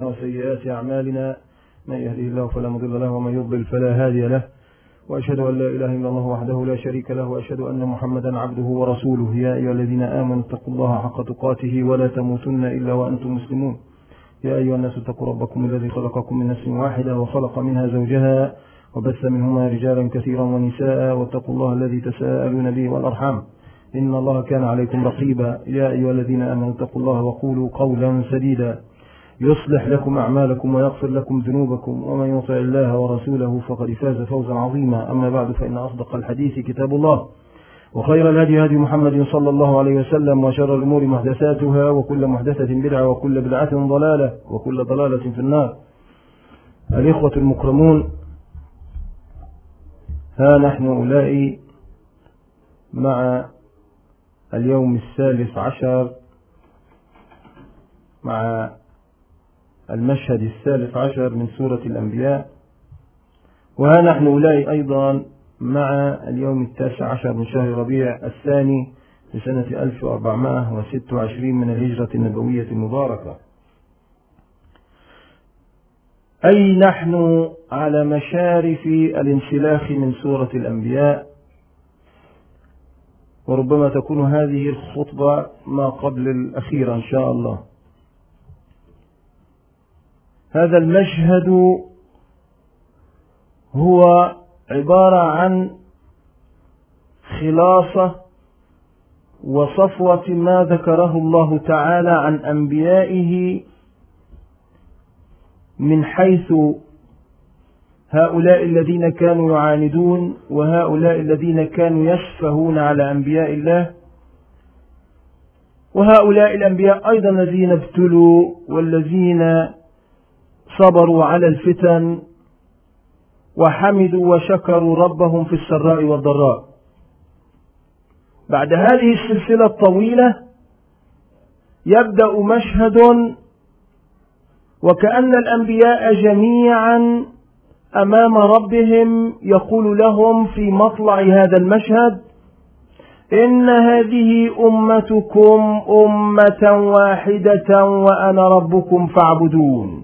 وسيئات أعمالنا من يهده الله فلا مضل له ومن يضلل فلا هادي له. وأشهد أن لا إله إلا الله وحده لا شريك له وأشهد أن محمدا عبده ورسوله. يا أيها الذين آمنوا اتقوا الله حق تقاته ولا تموتن إلا وأنتم مسلمون. يا أيها الناس اتقوا ربكم الذي خلقكم من نفس واحدة وخلق منها زوجها وبث منهما رجالا كثيرا ونساء واتقوا الله الذي تساءلون به والأرحام. إن الله كان عليكم رقيبا. يا أيها الذين آمنوا اتقوا الله وقولوا قولا سديدا. يصلح لكم أعمالكم ويغفر لكم ذنوبكم ومن يطع الله ورسوله فقد فاز فوزا عظيما. أما بعد فإن أصدق الحديث كتاب الله وخير الهدي هدي محمد صلى الله عليه وسلم وشر الأمور محدثاتها وكل محدثة بدعة وكل بدعة ضلالة وكل ضلالة في النار. الإخوة المكرمون ها نحن أولئي مع اليوم الثالث عشر مع المشهد الثالث عشر من سورة الأنبياء. وها نحن أولئي أيضا مع اليوم التاسع عشر من شهر ربيع الثاني لسنة 1426 من الهجرة النبوية المباركة. أي نحن على مشارف الانسلاخ من سورة الأنبياء؟ وربما تكون هذه الخطبة ما قبل الأخيرة إن شاء الله. هذا المشهد هو عبارة عن خلاصة وصفوة ما ذكره الله تعالى عن أنبيائه من حيث هؤلاء الذين كانوا يعاندون وهؤلاء الذين كانوا يسفهون على أنبياء الله وهؤلاء الأنبياء أيضا الذين ابتلوا والذين صبروا على الفتن وحمدوا وشكروا ربهم في السراء والضراء. بعد هذه السلسلة الطويلة يبدأ مشهد وكأن الأنبياء جميعا أمام ربهم يقول لهم في مطلع هذا المشهد إن هذه أمتكم أمة واحدة وأنا ربكم فاعبدون.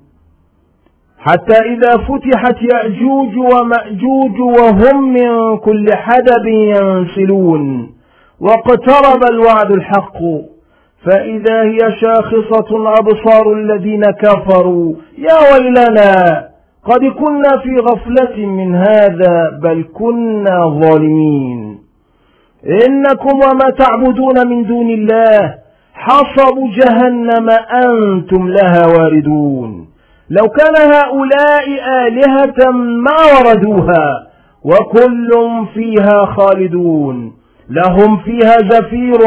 حتى إذا فتحت يأجوج ومأجوج وهم من كل حدب ينسلون. واقترب الوعد الحق. فإذا هي شاخصة أبصار الذين كفروا. يا ويلنا قد كنا في غفلة من هذا بل كنا ظالمين. إنكم وما تعبدون من دون الله. حصب جهنم أنتم لها واردون. لو كان هؤلاء آلهة ما وردوها وكل فيها خالدون. لهم فيها زفير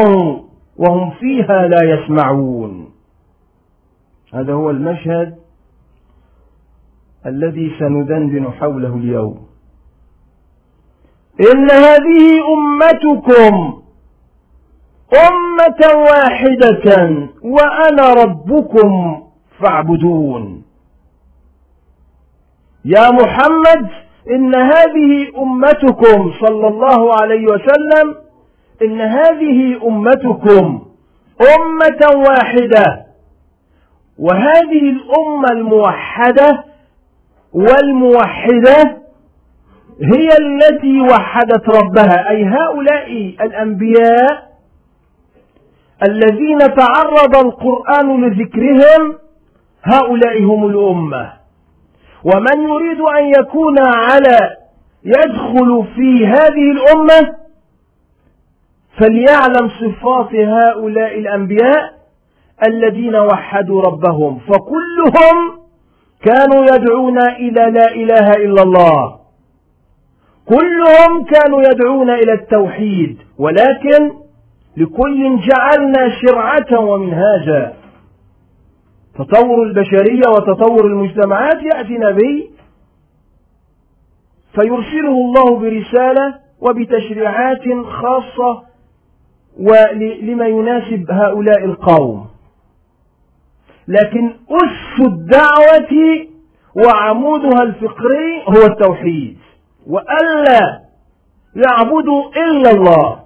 وهم فيها لا يسمعون. هذا هو المشهد الذي سندندن حوله اليوم. إن هذه أمتكم أمة واحدة وأنا ربكم فاعبدون. يا محمد إن هذه أمتكم صلى الله عليه وسلم إن هذه أمتكم أمة واحدة وهذه الأمة الموحدة والموحدة هي التي وحدت ربها أي هؤلاء الأنبياء الذين تعرض القرآن لذكرهم هؤلاء هم الأمة. ومن يريد أن يكون على يدخل في هذه الأمة فليعلم صفات هؤلاء الأنبياء الذين وحدوا ربهم. فكلهم كانوا يدعون إلى لا إله إلا الله. كلهم كانوا يدعون إلى التوحيد. ولكن لكل جعلنا شرعة ومنهاجا. تطور البشرية وتطور المجتمعات يأتي نبي فيرسله الله برسالة وبتشريعات خاصة ولما يناسب هؤلاء القوم. لكن أس الدعوة وعمودها الفقري هو التوحيد. وألا يعبدوا إلا الله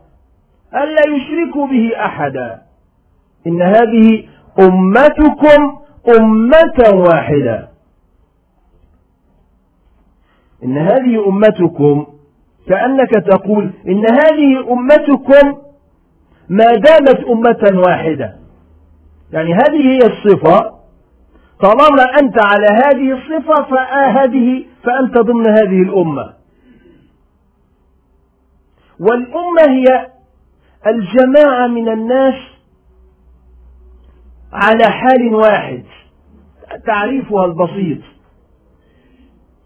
ألا يشركوا به أحدا. إن هذه أمتكم أمة واحدة. إن هذه أمتكم كأنك تقول إن هذه أمتكم ما دامت أمة واحدة. يعني هذه هي الصفة. طالما أنت على هذه الصفة فهذه فأنت ضمن هذه الأمة. والأمة هي الجماعة من الناس على حال واحد. تعريفها البسيط.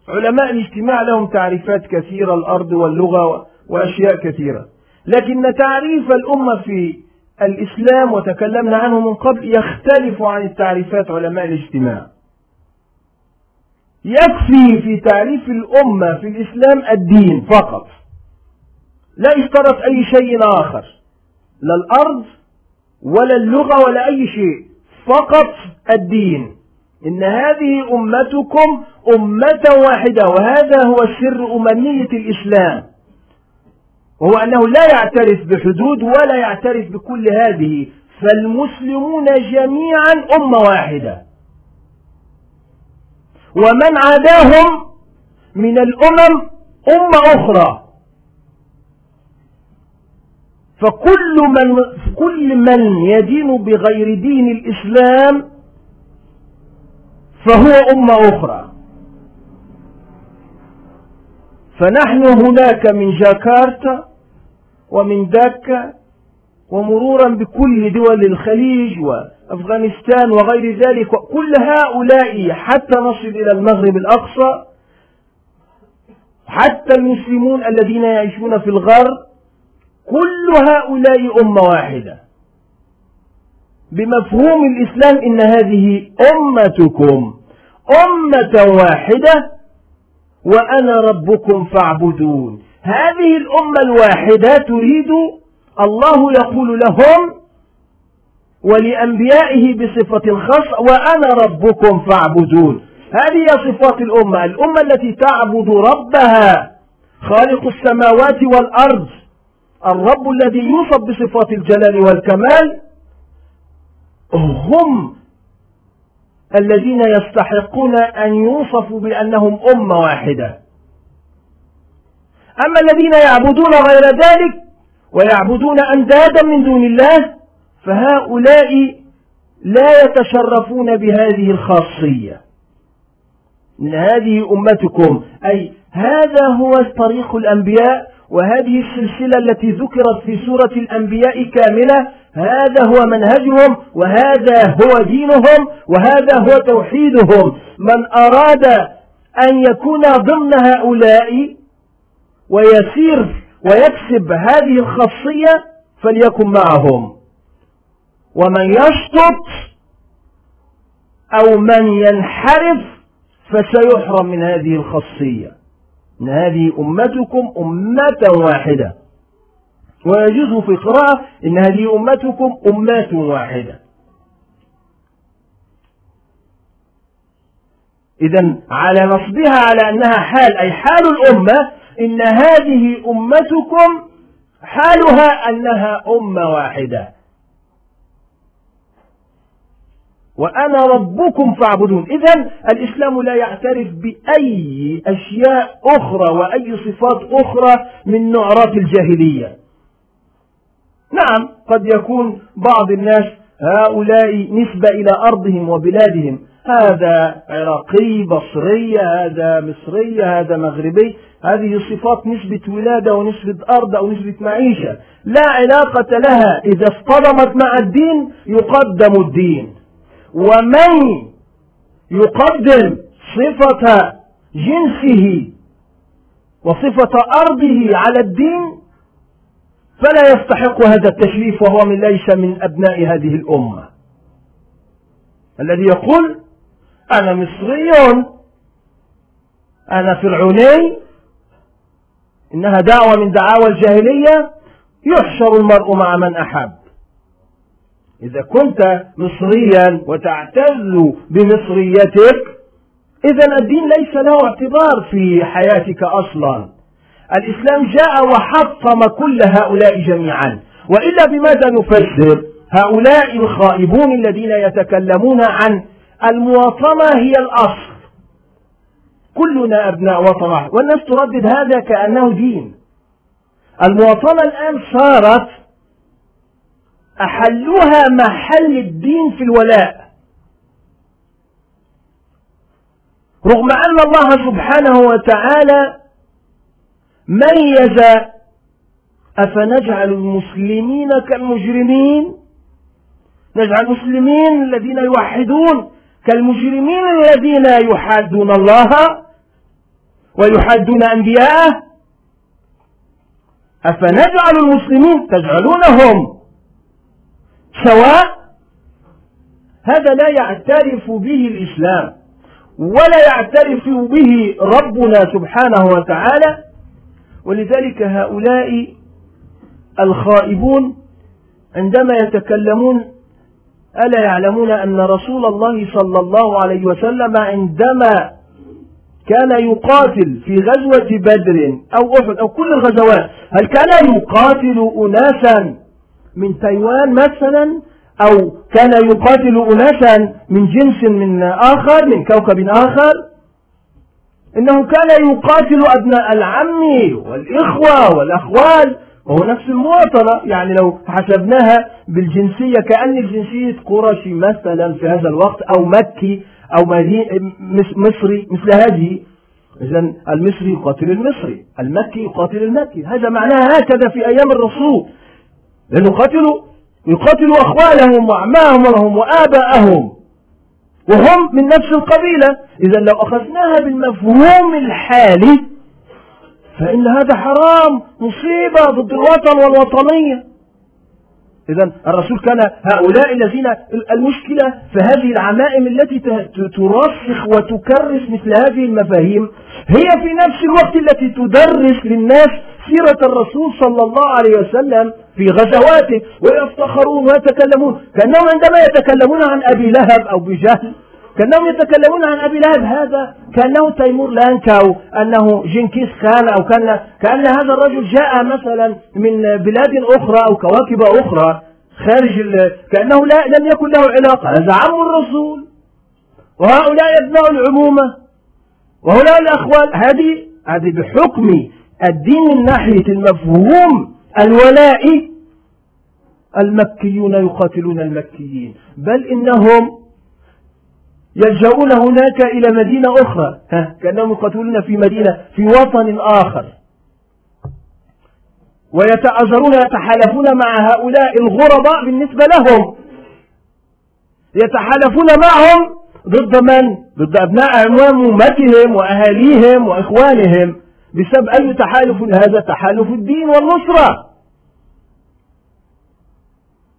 علماء الاجتماع لهم تعريفات كثيرة الأرض واللغة وأشياء كثيرة. لكن تعريف الأمة في الإسلام وتكلمنا عنه من قبل يختلف عن التعريفات علماء الاجتماع. يكفي في تعريف الأمة في الإسلام الدين فقط. لا يشترط أي شيء آخر. لا الأرض ولا اللغة ولا أي شيء. فقط الدين. إن هذه أمتكم أمة واحدة وهذا هو سر أممية الإسلام. وهو أنه لا يعترف بحدود ولا يعترف بكل هذه فالمسلمون جميعا أمة واحدة. ومن عداهم من الأمم أمة أخرى. فكل من كل من يدين بغير دين الإسلام فهو أمة أخرى. فنحن هناك من جاكرتا ومن دكة ومرورا بكل دول الخليج وأفغانستان وغير ذلك. كل هؤلاء حتى نصل إلى المغرب الأقصى حتى المسلمون الذين يعيشون في الغرب كل هؤلاء أمة واحدة. بمفهوم الإسلام إن هذه أمتكم أمة واحدة وأنا ربكم فاعبدون. هذه الأمة الواحدة تريد الله يقول لهم ولأنبيائه بصفة خاصة وأنا ربكم فاعبدون. هذه هي صفات الأمة. الأمة التي تعبد ربها خالق السماوات والأرض الرب الذي يوصف بصفات الجلال والكمال هم الذين يستحقون أن يوصفوا بأنهم أمة واحدة. أما الذين يعبدون غير ذلك ويعبدون أندادا من دون الله فهؤلاء لا يتشرفون بهذه الخاصية. إن هذه أمتكم أي هذا هو طريق الأنبياء وهذه السلسلة التي ذكرت في سورة الأنبياء كاملة هذا هو منهجهم وهذا هو دينهم وهذا هو توحيدهم. من أراد أن يكون ضمن هؤلاء ويسير ويكسب هذه الخاصية فليكن معهم. ومن يشطط أو من ينحرف فسيحرم من هذه الخاصية. إن هذه أمتكم أمة واحدة. ويجوز في قراءة إن هذه أمتكم أمات واحدة. إذا على نصبها على أنها حال أي حال الأمة إن هذه أمتكم حالها أنها أمة واحدة. وأنا ربكم فاعبدون. إذا الإسلام لا يعترف بأي أشياء أخرى وأي صفات أخرى من نعرات الجاهلية. نعم قد يكون بعض الناس هؤلاء نسبة إلى أرضهم وبلادهم. هذا عراقي بصري هذا مصري هذا مغربي. هذه صفات نسبة ولادة ونسبة أرض أو نسبة معيشة. لا علاقة لها. إذا اصطدمت مع الدين يقدم الدين. ومن يقدم صفة جنسه وصفة أرضه على الدين فلا يستحق هذا التشريف وهو من ليس من أبناء هذه الأمة. الذي يقول أنا مصري أنا فرعوني إنها دعوة من دعاوى الجاهلية يحشر المرء مع من أحب. إذا كنت مصريا وتعتز بمصريتك إذا الدين ليس له اعتبار في حياتك أصلا. الإسلام جاء وحطم كل هؤلاء جميعا. وإلا بماذا نفسر؟ هؤلاء الخائبون الذين يتكلمون عن المواطنة هي الأصل. كلنا أبناء وطن والناس تردد هذا كأنه دين. المواطنة الآن صارت أحلوها محل الدين في الولاء. رغم أن الله سبحانه وتعالى ميز أفنجعل المسلمين كالمجرمين نجعل المسلمين الذين يوحدون كالمجرمين الذين يحادون الله ويحادون أنبياءه. أفنجعل المسلمين تجعلونهم سواء هذا لا يعترف به الإسلام ولا يعترف به ربنا سبحانه وتعالى ولذلك هؤلاء الخائبون عندما يتكلمون ألا يعلمون أن رسول الله صلى الله عليه وسلم عندما كان يقاتل في غزوة بدر أو أحد أو كل الغزوات هل كان يقاتل أناسا؟ من تايوان مثلا أو كان يقاتل أناسا من جنس من آخر من كوكب آخر. إنه كان يقاتل أبناء العم والإخوة والأخوال وهو نفس المواطنة يعني لو حسبناها بالجنسية كأن الجنسية قرشي مثلا في هذا الوقت أو مكي أو مصري مثل هذه. إذا المصري يقاتل المصري المكي يقاتل المكي. هذا معناه هكذا في أيام الرسول. لأنه قاتلوا يقاتلوا أخوالهم وأعمامهم وآباءهم. وهم من نفس القبيلة. إذا لو أخذناها بالمفهوم الحالي فإن هذا حرام مصيبة ضد الوطن والوطنية. إذا الرسول كان هؤلاء الذين المشكلة في هذه العمائم التي ترسخ وتكرس مثل هذه المفاهيم هي في نفس الوقت التي تدرس للناس سيرة الرسول صلى الله عليه وسلم في غزواته ويفتخرون ويتكلمون. كأنهم عندما يتكلمون عن أبي لهب أو بجهل كأنهم يتكلمون عن أبي لهب هذا كأنه تيمور لانك أو أنه جنكيز خان أو كان كأن هذا الرجل جاء مثلا من بلاد أخرى أو كواكب أخرى خارج كأنه لا لم يكن له علاقة. هذا عم الرسول. وهؤلاء أبناء العمومة. وهؤلاء الأخوال هذه هذه بحكم الدين من ناحية المفهوم الولائي المكيون يقاتلون المكيين. بل إنهم يلجؤون هناك إلى مدينة أخرى. ها كأنهم يقاتلون في مدينة في وطن آخر. ويتعذرون يتحالفون مع هؤلاء الغرباء بالنسبة لهم. يتحالفون معهم ضد من؟ ضد أبناء أمومتهم وأهاليهم وإخوانهم. بسبب أي تحالف هذا تحالف الدين والنصرة.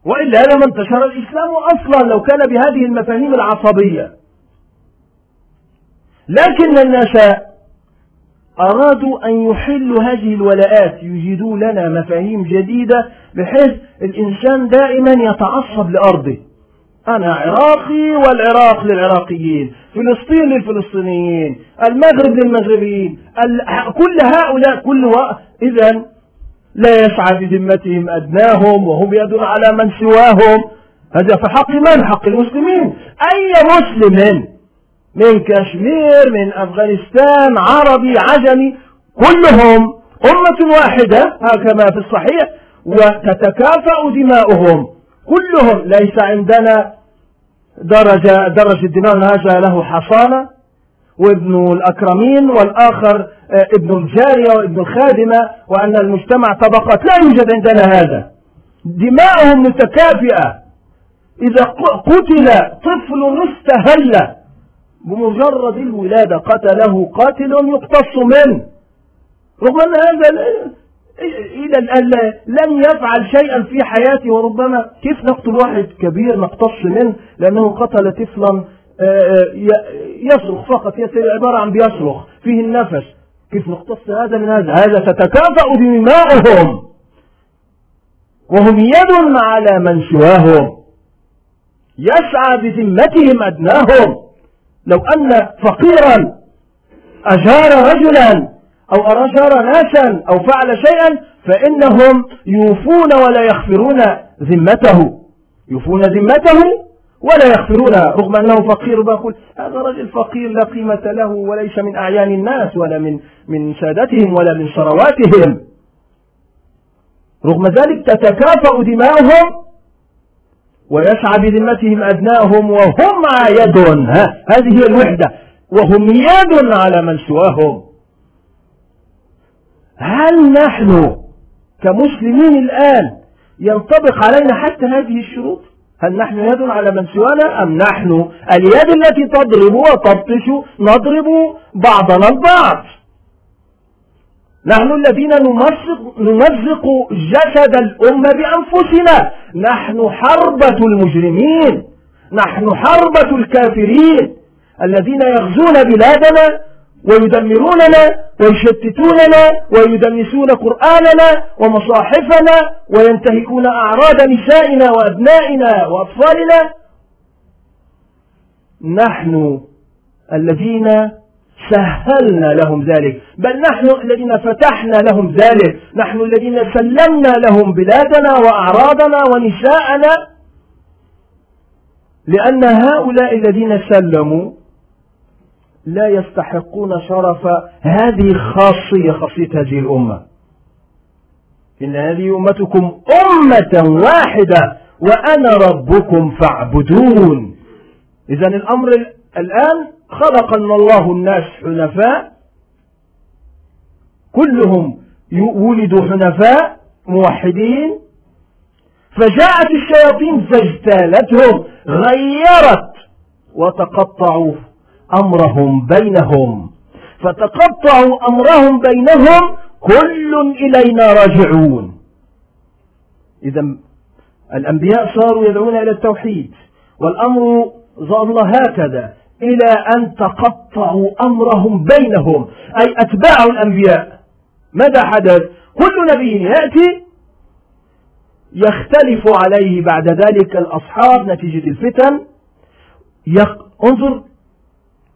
وإلا لما انتشر الإسلام أصلا لو كان بهذه المفاهيم العصبية. لكن الناس أرادوا أن يحلوا هذه الولاءات يجدوا لنا مفاهيم جديدة بحيث الإنسان دائما يتعصب لأرضه. أنا عراقي والعراق للعراقيين فلسطين للفلسطينيين المغرب للمغربيين كل هؤلاء كل إذا لا يسعى بذمتهم أدناهم وهم يدون على من سواهم. هذا في حق من؟ حق المسلمين. أي مسلم من كشمير من أفغانستان عربي عجمي كلهم أمة واحدة هكما في الصحيح وتتكافأ دماؤهم. كلهم ليس عندنا درجة درجة الدماء هذا له حصانة وابن الأكرمين والآخر آه، ابن الجارية وابن الخادمة وأن المجتمع طبقات. لا يوجد عندنا هذا. دماؤهم متكافئة. إذا قتل طفل استهل بمجرد الولادة قتله قاتل يقتص منه. رغم أن هذا الآن لم يفعل شيئا في حياته وربما كيف نقتل واحد كبير نقتص منه؟ لأنه قتل طفلا آه، آه، يصرخ فقط عبارة عن بيصرخ فيه النفس. كيف نقتص هذا من هذا؟ هذا تتكافأ دماؤهم وهم يد على من سواهم. يسعى بذمتهم أدناهم. لو أن فقيرا أجار رجلا أو أجار ناسا أو فعل شيئا فإنهم يوفون ولا يغفرون ذمته. يوفون ذمته ولا يغفرونها رغم أنه فقير بقول هذا رجل فقير لا قيمة له وليس من أعيان الناس ولا من من سادتهم ولا من ثرواتهم رغم ذلك تتكافأ دماؤهم ويسعى بذمتهم أدناهم وهم يد هذه هي الوحدة. وهم يد على من سواهم. هل نحن كمسلمين الآن ينطبق علينا حتى هذه الشروط؟ هل نحن يد على من سوانا أم نحن اليد التي تضرب وتبطش نضرب بعضنا البعض؟ نحن الذين نمزق, نمزق جسد الأمة بأنفسنا. نحن حربة المجرمين. نحن حربة الكافرين. الذين يغزون بلادنا ويدمروننا ويشتتوننا ويدنسون قرآننا ومصاحفنا وينتهكون أعراض نسائنا وأبنائنا وأطفالنا. نحن الذين سهلنا لهم ذلك. بل نحن الذين فتحنا لهم ذلك. نحن الذين سلمنا لهم بلادنا وأعراضنا ونساءنا. لأن هؤلاء الذين سلموا لا يستحقون شرف هذه خاصية خاصية هذه الأمة. إن هذه أمتكم أمة واحدة وأنا ربكم فاعبدون. إذا الأمر الآن خلق الله الناس حنفاء كلهم ولدوا حنفاء موحدين. فجاءت الشياطين فاجتالتهم غيرت وتقطعوا أمرهم بينهم. فتقطعوا أمرهم بينهم كل إلينا راجعون. إذا الأنبياء صاروا يدعون إلى التوحيد والأمر ظل هكذا إلى أن تقطعوا أمرهم بينهم. أي أتباع الأنبياء. ماذا حدث؟ كل نبي يأتي يختلف عليه بعد ذلك الأصحاب نتيجة الفتن. انظر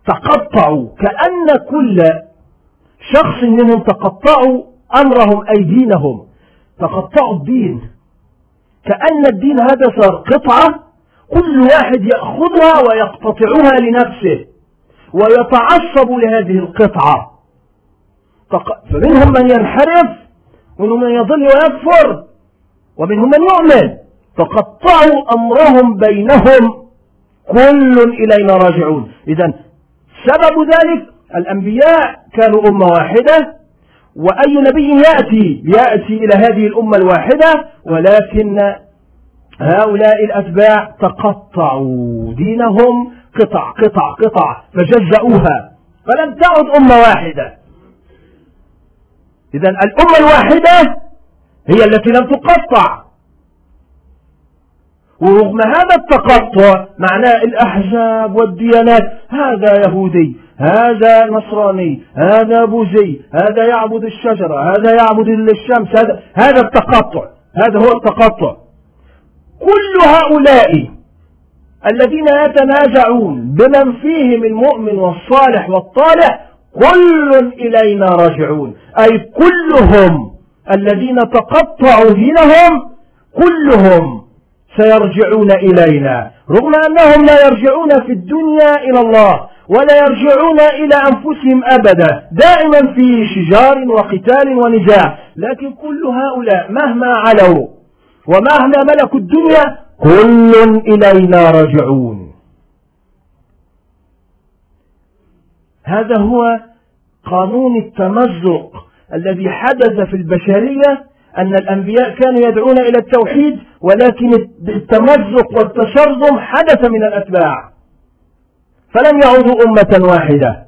تقطعوا كأن كل شخص منهم تقطعوا أمرهم أي دينهم. تقطعوا الدين. كأن الدين هذا صار قطعة كل واحد يأخذها ويقتطعها لنفسه ويتعصب لهذه القطعة. فمنهم من ينحرف ومنهم من يضل ويكفر ومنهم من يؤمن. فقطعوا أمرهم بينهم كل إلينا راجعون. إذا سبب ذلك الأنبياء كانوا أمة واحدة وأي نبي يأتي يأتي إلى هذه الأمة الواحدة ولكن هؤلاء الأتباع تقطعوا دينهم قطع قطع قطع فجزأوها فلم تعد أمة واحدة. إذا الأمة الواحدة هي التي لم تقطع. ورغم هذا التقطع معناه الأحزاب والديانات هذا يهودي هذا نصراني هذا بوذي هذا يعبد الشجرة هذا يعبد الشمس هذا هذا التقطع هذا هو التقطع. كل هؤلاء الذين يتنازعون بمن فيهم المؤمن والصالح والطالح كل إلينا راجعون. أي كلهم الذين تقطعوا دينهم كلهم سيرجعون إلينا. رغم أنهم لا يرجعون في الدنيا إلى الله ولا يرجعون إلى أنفسهم أبدا دائما في شجار وقتال ونزاع لكن كل هؤلاء مهما علوا ومهما ملكوا الدنيا كل إلينا راجعون. هذا هو قانون التمزق الذي حدث في البشرية أن الأنبياء كانوا يدعون إلى التوحيد ولكن التمزق والتشرذم حدث من الأتباع. فلم يعودوا أمة واحدة.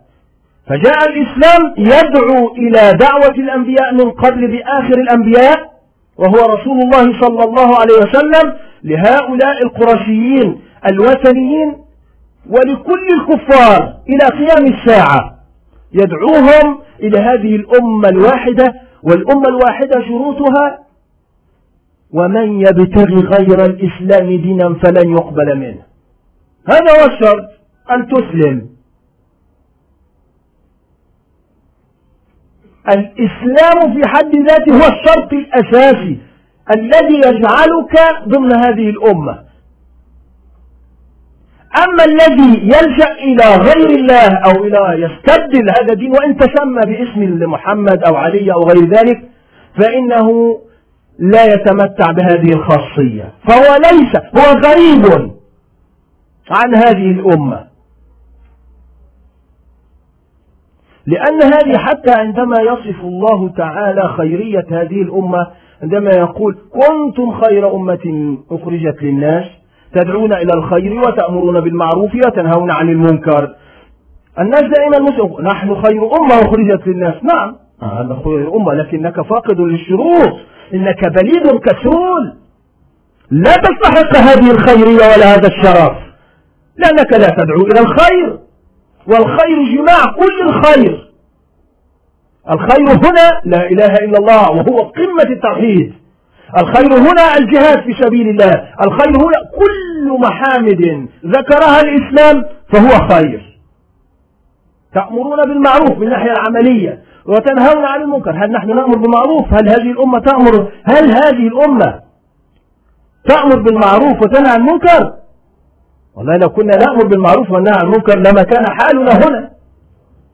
فجاء الإسلام يدعو إلى دعوة الأنبياء من قبل بآخر الأنبياء وهو رسول الله صلى الله عليه وسلم لهؤلاء القرشيين الوثنيين ولكل الكفار إلى قيام الساعة. يدعوهم إلى هذه الأمة الواحدة والأمة الواحدة شروطها ومن يبتغي غير الإسلام دينا فلن يقبل منه. هذا هو الشرط أن تسلم. الإسلام في حد ذاته هو الشرط الأساسي الذي يجعلك ضمن هذه الأمة. أما الذي يلجأ إلى غير الله أو إلى يستبدل هذا الدين وإن تسمى باسم محمد أو علي أو غير ذلك فإنه لا يتمتع بهذه الخاصية. فهو ليس هو غريب عن هذه الأمة. لأن هذه حتى عندما يصف الله تعالى خيرية هذه الأمة عندما يقول كنتم خير أمة أخرجت للناس تدعون إلى الخير وتأمرون بالمعروف وتنهون عن المنكر. الناس دائما مسلم نحن خير أمة أخرجت للناس. نعم. هذا خير أمة لكنك فاقد للشروط. إنك بليد كسول. لا تستحق هذه الخيرية ولا هذا الشرف. لأنك لا تدعو إلى الخير. والخير جماع كل الخير. الخير هنا لا إله إلا الله وهو قمة التوحيد. الخير هنا الجهاد في سبيل الله. الخير هنا كل محامد ذكرها الإسلام فهو خير. تأمرون بالمعروف من الناحية العملية وتنهون عن المنكر. هل نحن نأمر بالمعروف؟ هل هذه الأمة تأمر؟ هل هذه الأمة تأمر بالمعروف وتنهى عن المنكر؟ والله لو كنا نأمر بالمعروف وننهى عن المنكر لما كان حالنا هنا.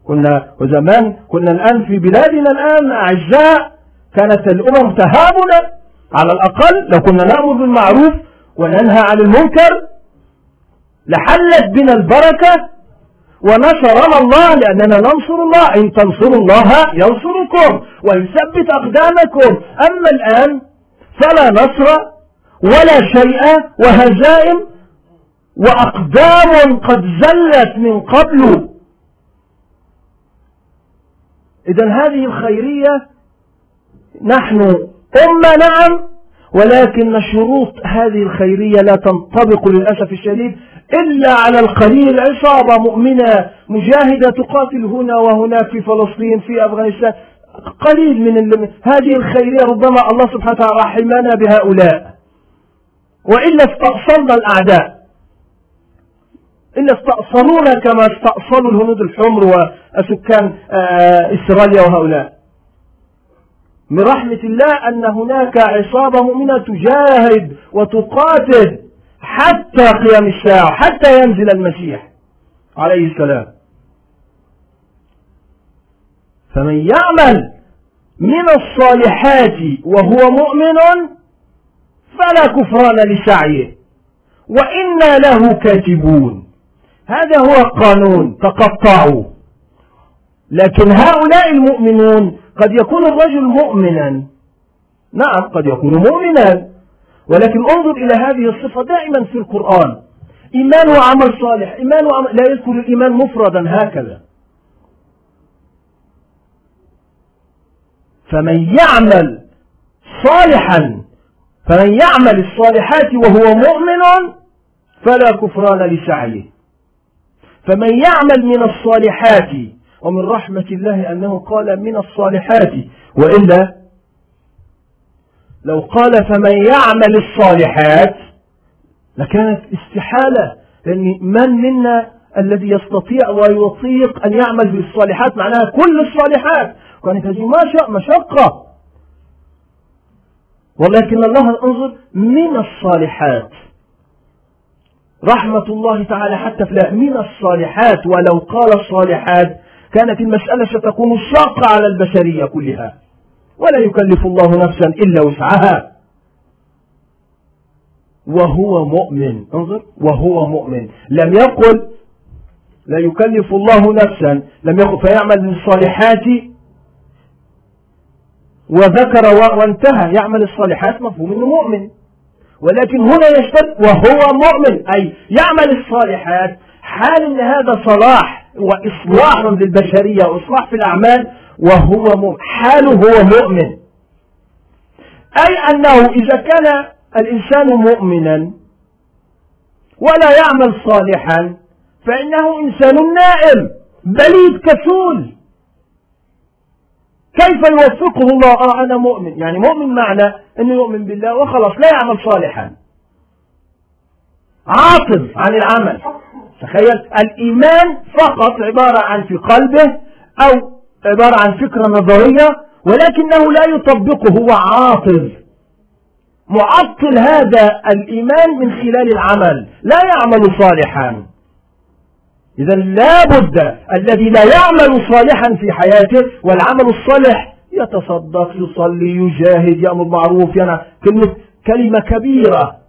كنا وزمان كنا الآن في بلادنا الآن أعزاء كانت الأمم تهابنا. على الأقل لو كنا نأمر بالمعروف وننهى عن المنكر لحلت بنا البركة ونصرنا الله لأننا ننصر الله إن تنصروا الله ينصركم ويثبت أقدامكم. أما الآن فلا نصر ولا شيء وهزائم وأقدام قد زلت من قبل. إذا هذه الخيرية نحن أمة نعم ولكن شروط هذه الخيرية لا تنطبق للأسف الشديد إلا على القليل عصابة مؤمنة مجاهدة تقاتل هنا وهناك في فلسطين في أفغانستان. قليل من هذه الخيرية ربما الله سبحانه وتعالى رحمنا بهؤلاء. وإلا استأصلنا الأعداء. إلا استأصلونا كما استأصلوا الهنود الحمر وسكان آه، إسرائيل وهؤلاء. من رحمة الله أن هناك عصابة مؤمنة تجاهد وتقاتل حتى قيام الساعة حتى ينزل المسيح عليه السلام. فمن يعمل من الصالحات وهو مؤمن فلا كفران لسعيه وإنا له كاتبون. هذا هو القانون تقطعوا. لكن هؤلاء المؤمنون قد يكون الرجل مؤمنا. نعم قد يكون مؤمنا. ولكن انظر إلى هذه الصفة دائما في القرآن. إيمان وعمل صالح إيمان وعمل لا يذكر الإيمان مفردا هكذا. فمن يعمل صالحا فمن يعمل الصالحات وهو مؤمن فلا كفران لسعيه. فمن يعمل من الصالحات ومن رحمة الله أنه قال من الصالحات وإلا لو قال فمن يعمل الصالحات لكانت استحالة لأن من منا الذي يستطيع ويطيق أن يعمل بالصالحات معناها كل الصالحات؟ كانت هذه مشقة ولكن الله انظر من الصالحات. رحمة الله تعالى حتى في من الصالحات. ولو قال الصالحات كانت المسألة ستكون شاقة على البشرية كلها. ولا يكلف الله نفسا إلا وسعها. وهو مؤمن. انظر. وهو مؤمن. لم يقل لا يكلف الله نفسا. لم يقل فيعمل الصالحات وذكر وانتهى. يعمل الصالحات مفهوم إنه مؤمن. ولكن هنا يشتد وهو مؤمن. أي يعمل الصالحات حال إن هذا صلاح. وإصلاح للبشريه وإصلاح في الأعمال وهو حاله هو مؤمن. أي أنه إذا كان الإنسان مؤمنا ولا يعمل صالحا فإنه إنسان نائم بليد كسول. كيف يوفقه الله؟ آه أنا مؤمن. يعني مؤمن معنى أنه يؤمن بالله وخلاص لا يعمل صالحا. عاطل عن العمل. تخيل؟ الإيمان فقط عبارة عن في قلبه أو عبارة عن فكرة نظرية ولكنه لا يطبقه هو عاطل. معطل هذا الإيمان من خلال العمل لا يعمل صالحا. إذا لا بد الذي لا يعمل صالحا في حياته والعمل الصالح يتصدق يصلي يجاهد يأمر معروف يعني كلمة كلمة كبيرة.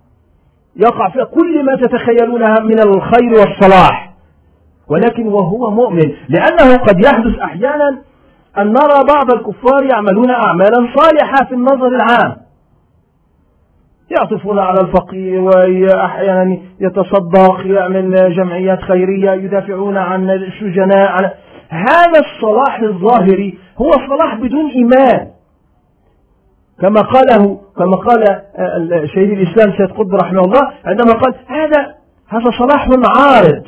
يقع فيها كل ما تتخيلونها من الخير والصلاح. ولكن وهو مؤمن لأنه قد يحدث أحيانا أن نرى بعض الكفار يعملون أعمالا صالحة في النظر العام. يعطفون على الفقير وأحيانا يتصدق يعمل جمعيات خيرية يدافعون عن السجناء هذا الصلاح الظاهري هو صلاح بدون إيمان. كما قاله كما قال شهيد الإسلام سيد قطب رحمه الله عندما قال هذا هذا صلاح عارض.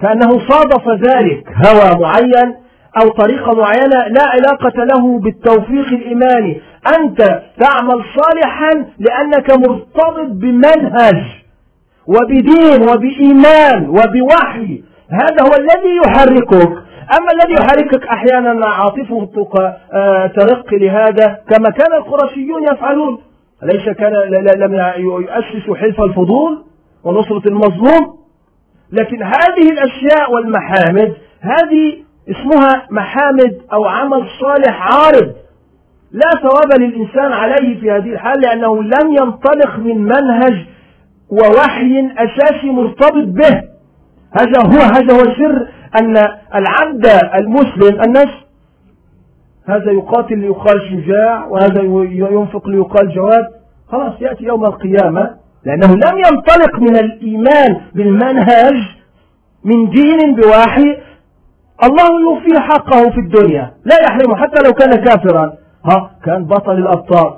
كأنه صادف ذلك هوى معين أو طريقة معينة لا علاقة له بالتوفيق الإيماني. أنت تعمل صالحا لأنك مرتبط بمنهج وبدين وبإيمان وبوحي. هذا هو الذي يحركك. أما الذي يحركك أحيانا عاطفتك آه، ترق لهذا كما كان القرشيون يفعلون. أليس كان لم يؤسسوا حلف الفضول ونصرة المظلوم. لكن هذه الأشياء والمحامد هذه اسمها محامد أو عمل صالح عارض. لا ثواب للإنسان عليه في هذه الحال لأنه لم ينطلق من منهج ووحي أساسي مرتبط به. هذا هو هذا هو سر أن العبد المسلم الناس هذا يقاتل ليقال شجاع وهذا ينفق ليقال جواد خلاص يأتي يوم القيامة لأنه لم ينطلق من الإيمان بالمنهج من دين بواحي الله يوفي حقه في الدنيا لا يحرمه حتى لو كان كافرا. ها كان بطل الأبطال.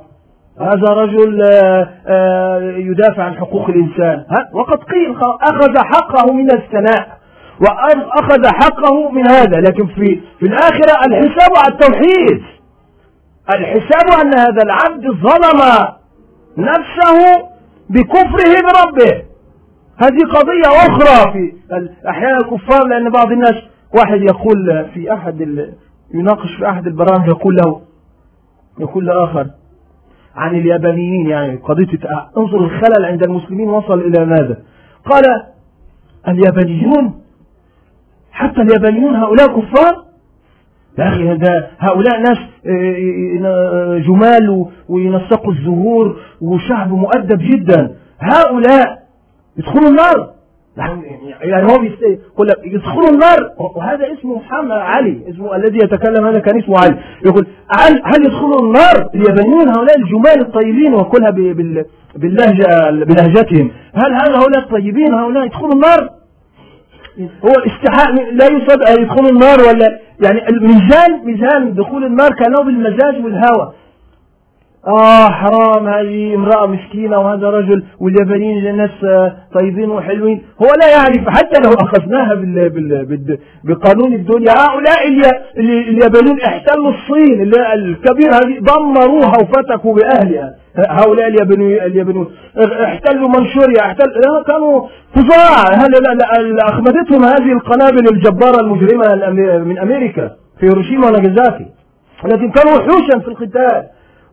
هذا رجل آه، آه، يدافع عن حقوق الإنسان. ها وقد قيل أخذ حقه من الثناء. وأخذ حقه من هذا. لكن في في الآخرة الحساب على التوحيد. الحساب أن هذا العبد ظلم نفسه بكفره بربه هذه قضية أخرى في أحيانا الكفار لأن بعض الناس واحد يقول في أحد يناقش في أحد البرامج يقول له يقول لآخر عن اليابانيين يعني قضية انظر الخلل عند المسلمين وصل إلى ماذا؟ قال اليابانيون حتى اليابانيون هؤلاء كفار. يا أخي هذا هؤلاء ناس آه، آه، جمال وينسقوا الزهور وشعب مؤدب جدا. هؤلاء يدخلوا النار. يعني هو يقول لك يدخلوا النار. وهذا اسمه محمد علي اسمه الذي يتكلم هذا كان اسمه علي. يقول هل هل يدخلوا النار؟ اليابانيون هؤلاء الجمال الطيبين وكلها باللهجه بلهجتهم. هل هؤلاء الطيبين؟ هؤلاء يدخلوا النار. هو استحاء لا يصدق يدخلوا النار ولا يعني الميزان ميزان دخول النار كانوا بالمزاج والهوى. آه حرام هذه امرأة مسكينة وهذا رجل واليابانيين ناس طيبين وحلوين. هو لا يعرف حتى لو أخذناها بال بال بقانون الدنيا. هؤلاء اليابانيين احتلوا الصين الكبيرة هذه دمروها وفتكوا بأهلها. هؤلاء اليابانيون. احتلوا منشوريا احتلوا كانوا فظاع. أخذتهم هذه القنابل الجبارة المجرمة من أمريكا في هيروشيما وناجازاكي. لكن كانوا وحوشا في القتال.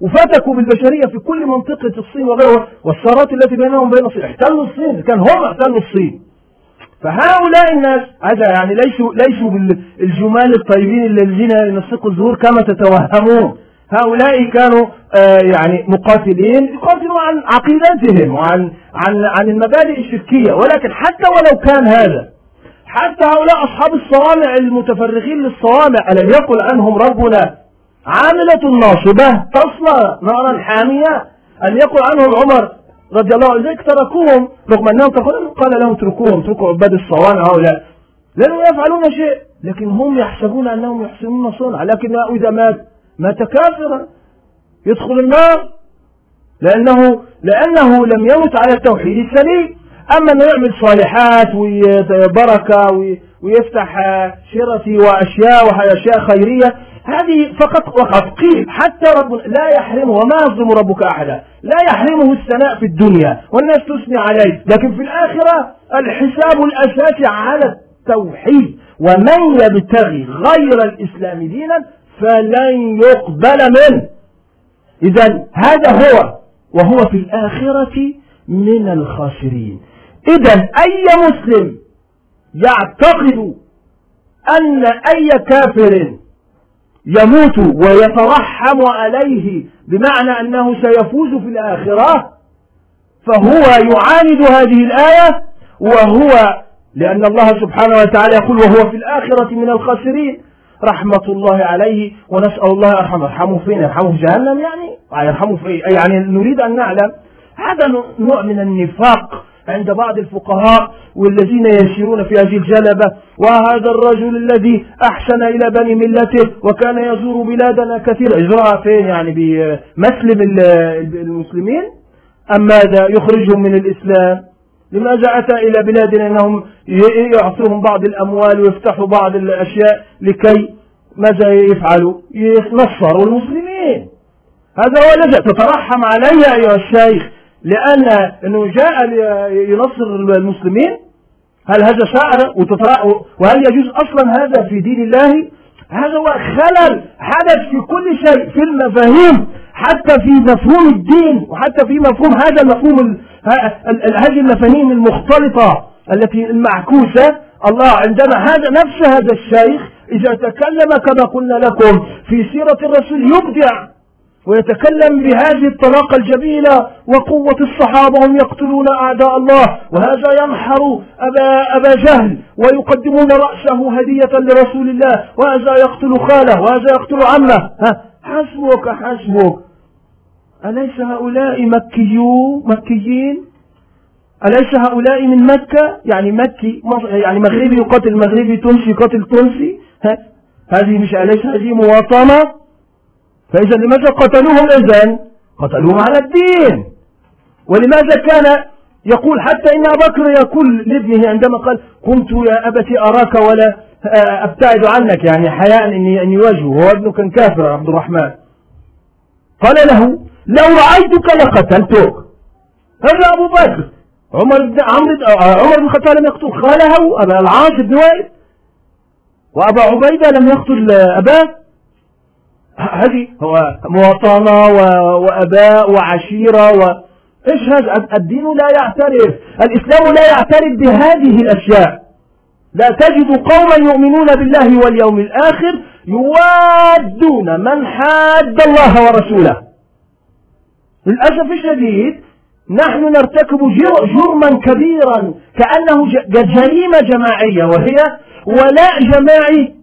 وفتكوا بالبشرية في كل منطقة الصين وغيرها والثارات التي بينهم وبين الصين. احتلوا الصين كان هم احتلوا الصين. فهؤلاء الناس هذا يعني ليسوا ليسوا بالجمال الطيبين الذين ينسقوا الزهور كما تتوهمون. هؤلاء كانوا آه يعني مقاتلين يقاتلوا عن عقيدتهم وعن عن عن المبادئ الشركية. ولكن حتى ولو كان هذا حتى هؤلاء أصحاب الصوامع المتفرغين للصوامع ألم يقل عنهم ربنا عاملة ناصبة تصلى نارا حامية. أن يقول عنهم عمر رضي الله عنه تركوهم رغم أنهم قال لهم اتركوهم اتركوا عباد الصوان هؤلاء. لأنهم يفعلون شيء لكن هم يحسبون أنهم يحسنون صنعا. لكن إذا مات مات كافرا. يدخل النار. لأنه لأنه لم يمت على التوحيد السليم. أما أنه يعمل صالحات وبركة ويفتح شرتي وأشياء وأشياء خيرية هذه فقط وقد قيل حتى رب لا يحرمه وما يظلم ربك أحدا. لا يحرمه الثناء في الدنيا والناس تثني عليه. لكن في الآخرة الحساب الأساسي على التوحيد. ومن يبتغي غير الإسلام دينا فلن يقبل منه. إذا هذا هو. وهو في الآخرة من الخاسرين. إذا أي مسلم يعتقد أن أي كافر يموت ويترحم عليه بمعنى أنه سيفوز في الآخرة فهو يعاند هذه الآية وهو لأن الله سبحانه وتعالى يقول وهو في الآخرة من الخاسرين. رحمة الله عليه ونسأل الله يرحمه يرحمه فين يرحمه في جهنم يعني؟ يرحمه في يعني نريد أن نعلم. هذا نوع من النفاق. عند بعض الفقهاء والذين يسيرون في هذه الجلبة وهذا الرجل الذي أحسن إلى بني ملته وكان يزور بلادنا كثيرا. يزورها فين يعني؟ بمسلم المسلمين؟ أم ماذا؟ يخرجهم من الإسلام؟ لماذا أتى إلى بلادنا أنهم يعطوهم بعض الأموال ويفتحوا بعض الأشياء لكي ماذا يفعلوا؟ ينصروا المسلمين. هذا هو الذي تترحم علي أيها الشيخ. لأن أنه جاء ينصر المسلمين. هل هذا شعر وهل يجوز أصلا هذا في دين الله؟ هذا هو خلل حدث في كل شيء في المفاهيم حتى في مفهوم الدين وحتى في مفهوم هذا المفهوم هذه المفاهيم المختلطة التي المعكوسة. الله عندما هذا نفس هذا الشيخ. إذا تكلم كما قلنا لكم في سيرة الرسول يبدع. ويتكلم بهذه الطلاقة الجميلة وقوة الصحابة هم يقتلون أعداء الله. وهذا ينحر أبا, أبا جهل ويقدمون رأسه هدية لرسول الله. وهذا يقتل خاله. وهذا يقتل عمه. حسبك حسبك. أليس هؤلاء مكيون مكيين؟ أليس هؤلاء من مكة؟ يعني مكي يعني مغربي يقاتل مغربي تونسي يقاتل تونسي. هذه مش أليس؟ هذه مواطنة. فإذا لماذا قتلوهم إذن؟ قتلوهم على الدين. ولماذا كان يقول حتى إن أبا بكر يقول لابنه عندما قال كنت يا أبتي أراك ولا أبتعد عنك. يعني حياء إني أن يواجهه وهو ابنه كان كافر عبد الرحمن. قال له لو رأيتك لقتلتك. هذا أبو بكر. عمر بن عمرو عمر بن الخطاب لم يقتل. خاله أبا العاص بن وائل. وأبا عبيدة لم يقتل أباه. هذه هو مواطنة وأباء وعشيرة و إيش هذا؟ الدين لا يعترف. الإسلام لا يعترف بهذه الأشياء. لا تجد قوما يؤمنون بالله واليوم الآخر يوادون من حاد الله ورسوله. للأسف الشديد نحن نرتكب جرما كبيرا كأنه جريمة جماعية وهي ولاء جماعي.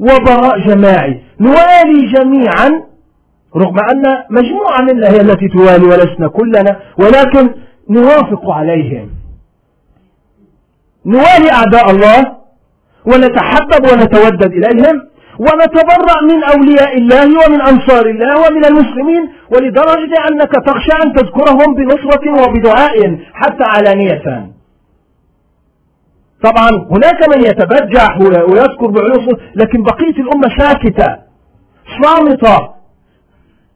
وبراء جماعي. نوالي جميعا رغم أن مجموعة منا هي التي توالي ولسنا كلنا ولكن نوافق عليهم. نوالي أعداء الله ونتحبب ونتودد إليهم ونتبرأ من أولياء الله ومن أنصار الله ومن المسلمين ولدرجة أنك تخشى أن تذكرهم بنصرة وبدعاء حتى علانية. طبعا هناك من يتبجح ويذكر بعلوم لكن بقية الأمة ساكتة صامتة.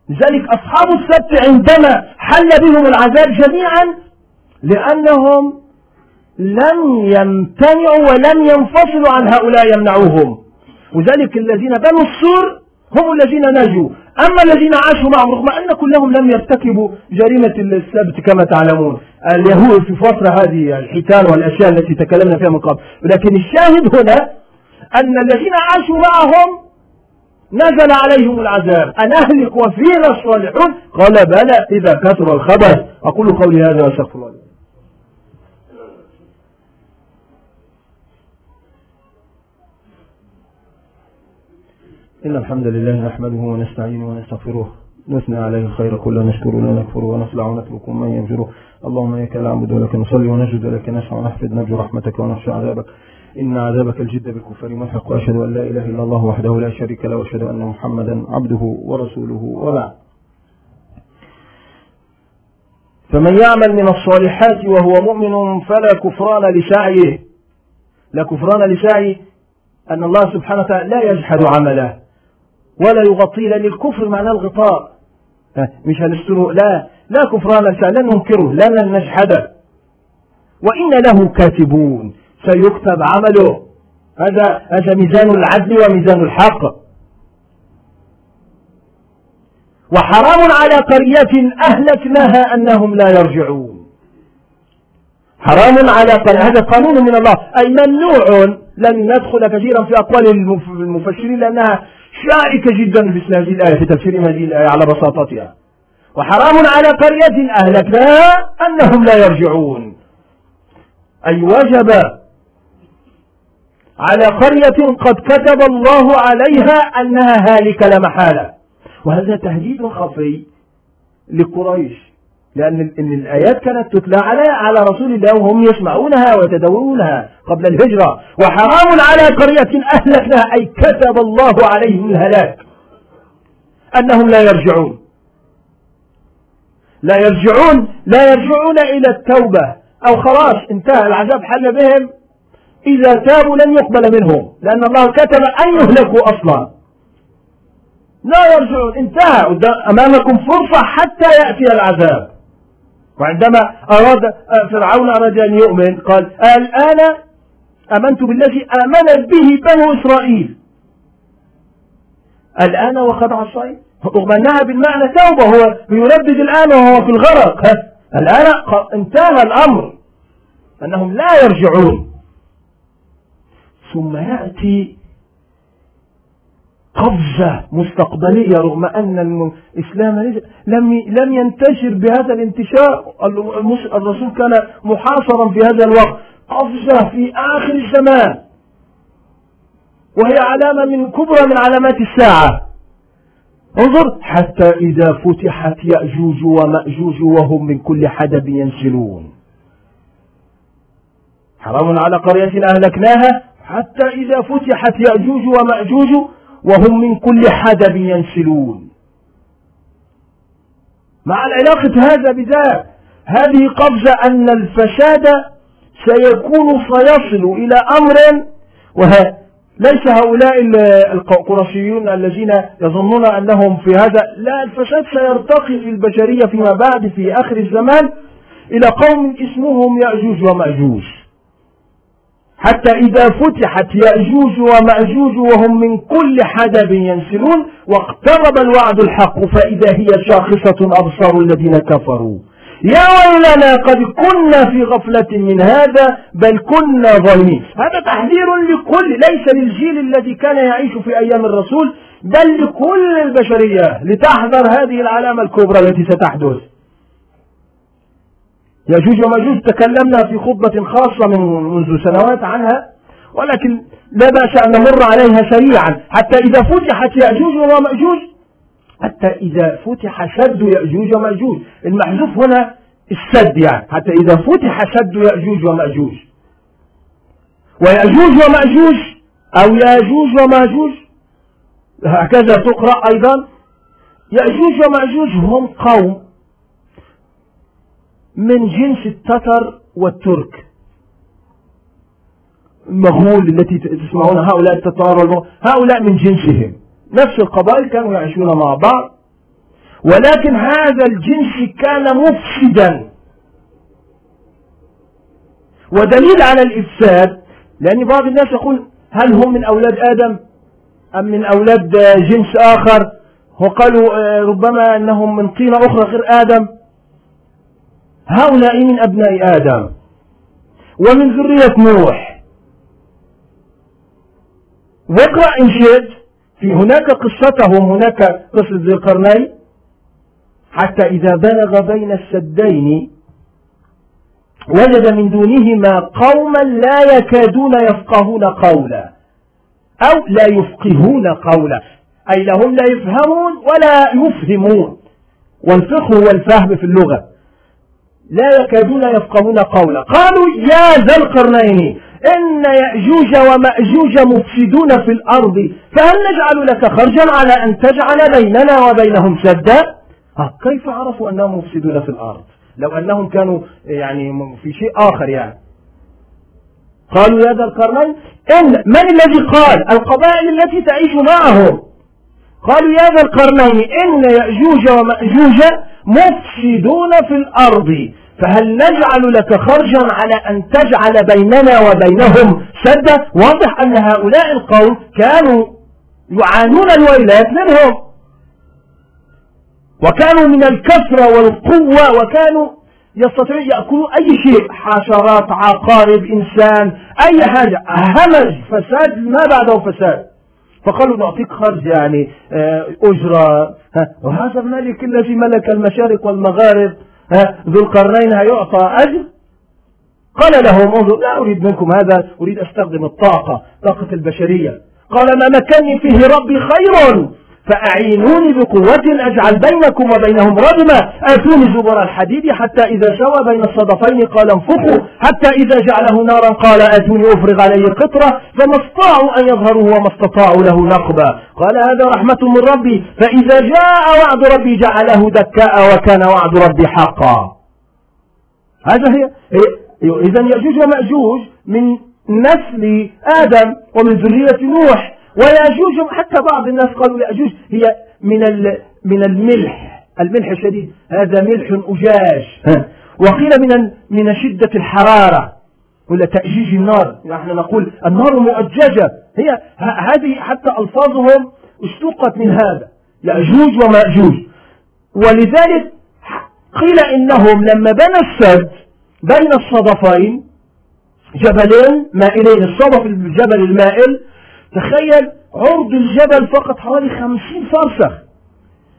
لذلك أصحاب السبت عندما حل بهم العذاب جميعا لأنهم لم يمتنعوا ولم ينفصلوا عن هؤلاء يمنعوهم. وذلك الذين بنوا السور هم الذين نجوا. أما الذين عاشوا معهم رغم أن كلهم لم يرتكبوا جريمة السبت كما تعلمون. اليهود في فترة هذه الحيتان والأشياء التي تكلمنا فيها من قبل. لكن الشاهد هنا أن الذين عاشوا معهم نزل عليهم العذاب. أن أهلك وفينا الصالحون قال بلى إذا كثر الخبث أقول قولي هذا وأستغفر الله. إن الحمد لله نحمده ونستعينه ونستغفره نثنى عليه الخير كله نشكر ونكفر ونخلع ونترك من ينفره اللهم إياك نعبد ولك نصلي ونسجد لك نسعى ونحفظ نرجو رحمتك ونخشى عذابك. إن عذابك الجد بالكفر ملحق وأشهد أن لا إله إلا الله وحده لا شريك له وأشهد أن محمدا عبده ورسوله. وبعد. فمن يعمل من الصالحات وهو مؤمن فلا كفران لسعيه. لا كفران لسعيه أن الله سبحانه وتعالى لا يجحد عمله. ولا يغطي لأن الكفر معناه الغطاء مش هنستره لا لا كفران لن ننكره لن نجحده. وإن له كاتبون سيكتب عمله. هذا هذا ميزان العدل وميزان الحق. وحرام على قرية أهلكناها أنهم لا يرجعون. حرام على قرية هذا قانون من الله. أي ممنوع لن ندخل كثيرا في أقوال المفسرين لأنها شائكة جدا في هذه الآية في تفسير هذه الآية على بساطتها. وحرام على قرية أهلكناها أنهم لا يرجعون. أي وجب على قرية قد كتب الله عليها أنها هالكة لا محالة وهذا تهديد خفي لقريش. لأن إن الآيات كانت تتلى على على رسول الله وهم يسمعونها ويتدورونها قبل الهجرة. وحرام على قرية أهلكناها. أي كتب الله عليهم الهلاك. أنهم لا يرجعون. لا يرجعون. لا يرجعون إلى التوبة. أو خلاص انتهى العذاب حل بهم. إذا تابوا لن يقبل منهم. لأن الله كتب أن يهلكوا أصلا. لا يرجعون. انتهى. أمامكم فرصة حتى يأتي العذاب. وعندما أراد فرعون أراد أن يؤمن قال الآن آمنت بالذي آمن به بنو إسرائيل. الآن وقد عصيت. رغم أنها بالمعنى توبة هو يردد الآن وهو في الغرق. الآن انتهى الأمر. أنهم لا يرجعون. ثم يأتي قفزة مستقبلية رغم أن الإسلام لم لم ينتشر بهذا الانتشار. الرسول كان محاصرا في هذا الوقت. قفزة في آخر الزمان. وهي علامة من كبرى من علامات الساعة. انظر حتى إذا فتحت يأجوج ومأجوج وهم من كل حدب ينسلون حرام على قرية أهلكناها. حتى إذا فتحت يأجوج ومأجوج وهم من كل حدب ينسلون. مع العلاقة هذا بذاك هذه قفزة أن الفساد سيكون سيصل إلى أمر وه ليس هؤلاء القرشيون الذين يظنون أنهم في هذا لا الفساد سيرتقي في البشرية فيما بعد في آخر الزمان إلى قوم اسمهم يأجوج ومأجوج. حتى إذا فتحت يأجوج ومأجوج وهم من كل حدب ينسلون واقترب الوعد الحق فإذا هي شاخصة أبصار الذين كفروا. يا ويلنا قد كنا في غفلة من هذا بل كنا ظالمين. هذا تحذير لكل ليس للجيل الذي كان يعيش في أيام الرسول بل لكل البشرية لتحذر هذه العلامة الكبرى التي ستحدث. يجوج وماجوج تكلمنا في خطبة خاصة من منذ سنوات عنها ولكن لا بأس أن نمر عليها سريعا. حتى إذا فتحت يأجوج ومأجوج حتى إذا فتح سد يأجوج ومأجوج. المحذوف هنا السد يعني. حتى إذا فتح سد يأجوج ومأجوج. ويأجوج ومأجوج أو يأجوج ومأجوج. هكذا تقرأ أيضا. يأجوج ومأجوج هم قوم. من جنس التتر والترك. المغول التي تسمعون هؤلاء التتار هؤلاء من جنسهم. نفس القبائل كانوا يعيشون مع بعض. ولكن هذا الجنس كان مفسدا. ودليل على الإفساد لأن بعض الناس يقول هل هم من أولاد آدم؟ أم من أولاد جنس آخر؟ وقالوا آه، ربما أنهم من طينة أخرى غير آدم. هؤلاء من أبناء آدم ومن ذرية نوح. واقرأ إن شئت في هناك قصتهم هناك قصة ذي القرنين حتى إذا بلغ بين السدين وجد من دونهما قوما لا يكادون يفقهون قولا أو لا يفقهون قولا أي لهم لا يفهمون ولا يفهمون. والفقه هو الفهم في اللغة. لا يكادون يفقهون قولا قالوا يا ذا القرنين إن يأجوج ومأجوج مفسدون في الأرض فهل نجعل لك خرجا على أن تجعل بيننا وبينهم سدا كيف عرفوا أنهم مفسدون في الأرض؟ لو أنهم كانوا يعني في شيء آخر يعني. قالوا يا ذا القرنين إن من الذي قال؟ القبائل التي تعيش معهم. قالوا يا ذا القرنين إن يأجوج ومأجوج مفسدون في الأرض فهل نجعل لك خرجا على أن تجعل بيننا وبينهم سدا؟ واضح أن هؤلاء القوم كانوا يعانون الويلات منهم وكانوا من الكثرة والقوة وكانوا يستطيعون يأكلوا أي شيء حشرات عقارب إنسان أي حاجة. همج فساد ما بعده فساد؟ فقالوا نعطيك خرج يعني آه، أجرة. وهذا الملك الذي ملك المشارق والمغارب. ذو القرنين هيعطى أجر؟ قال لهم انظر لا أريد منكم هذا أريد أستخدم الطاقة طاقة البشرية. قال ما مكني فيه ربي خير. فأعينوني بقوة أجعل بينكم وبينهم ردما آتوني زبر الحديد حتى إذا سوى بين الصدفين قال انفخوا حتى إذا جعله نارا قال آتوني أفرغ عليه قطرة فما استطاعوا أن يظهروا وما استطاعوا له نقبا. قال هذا رحمة من ربي فإذا جاء وعد ربي جعله دكاء وكان وعد ربي حقا. هذا هي إذا يأجوج ومأجوج من نسل آدم ومن ذرية نوح. ويأجوج حتى بعض الناس قالوا يأجوج هي من من الملح الملح الشديد. هذا ملح أجاج. وقيل من من شدة الحرارة ولا تأجيج النار. نحن نقول النار مؤججة. هي هذه حتى ألفاظهم اشتقت من هذا. يأجوج ومأجوج. ولذلك قيل إنهم لما بنى السد بين الصدفين جبلين مائلين الصدف الجبل المائل تخيل عرض الجبل فقط حوالي خمسين فرسخ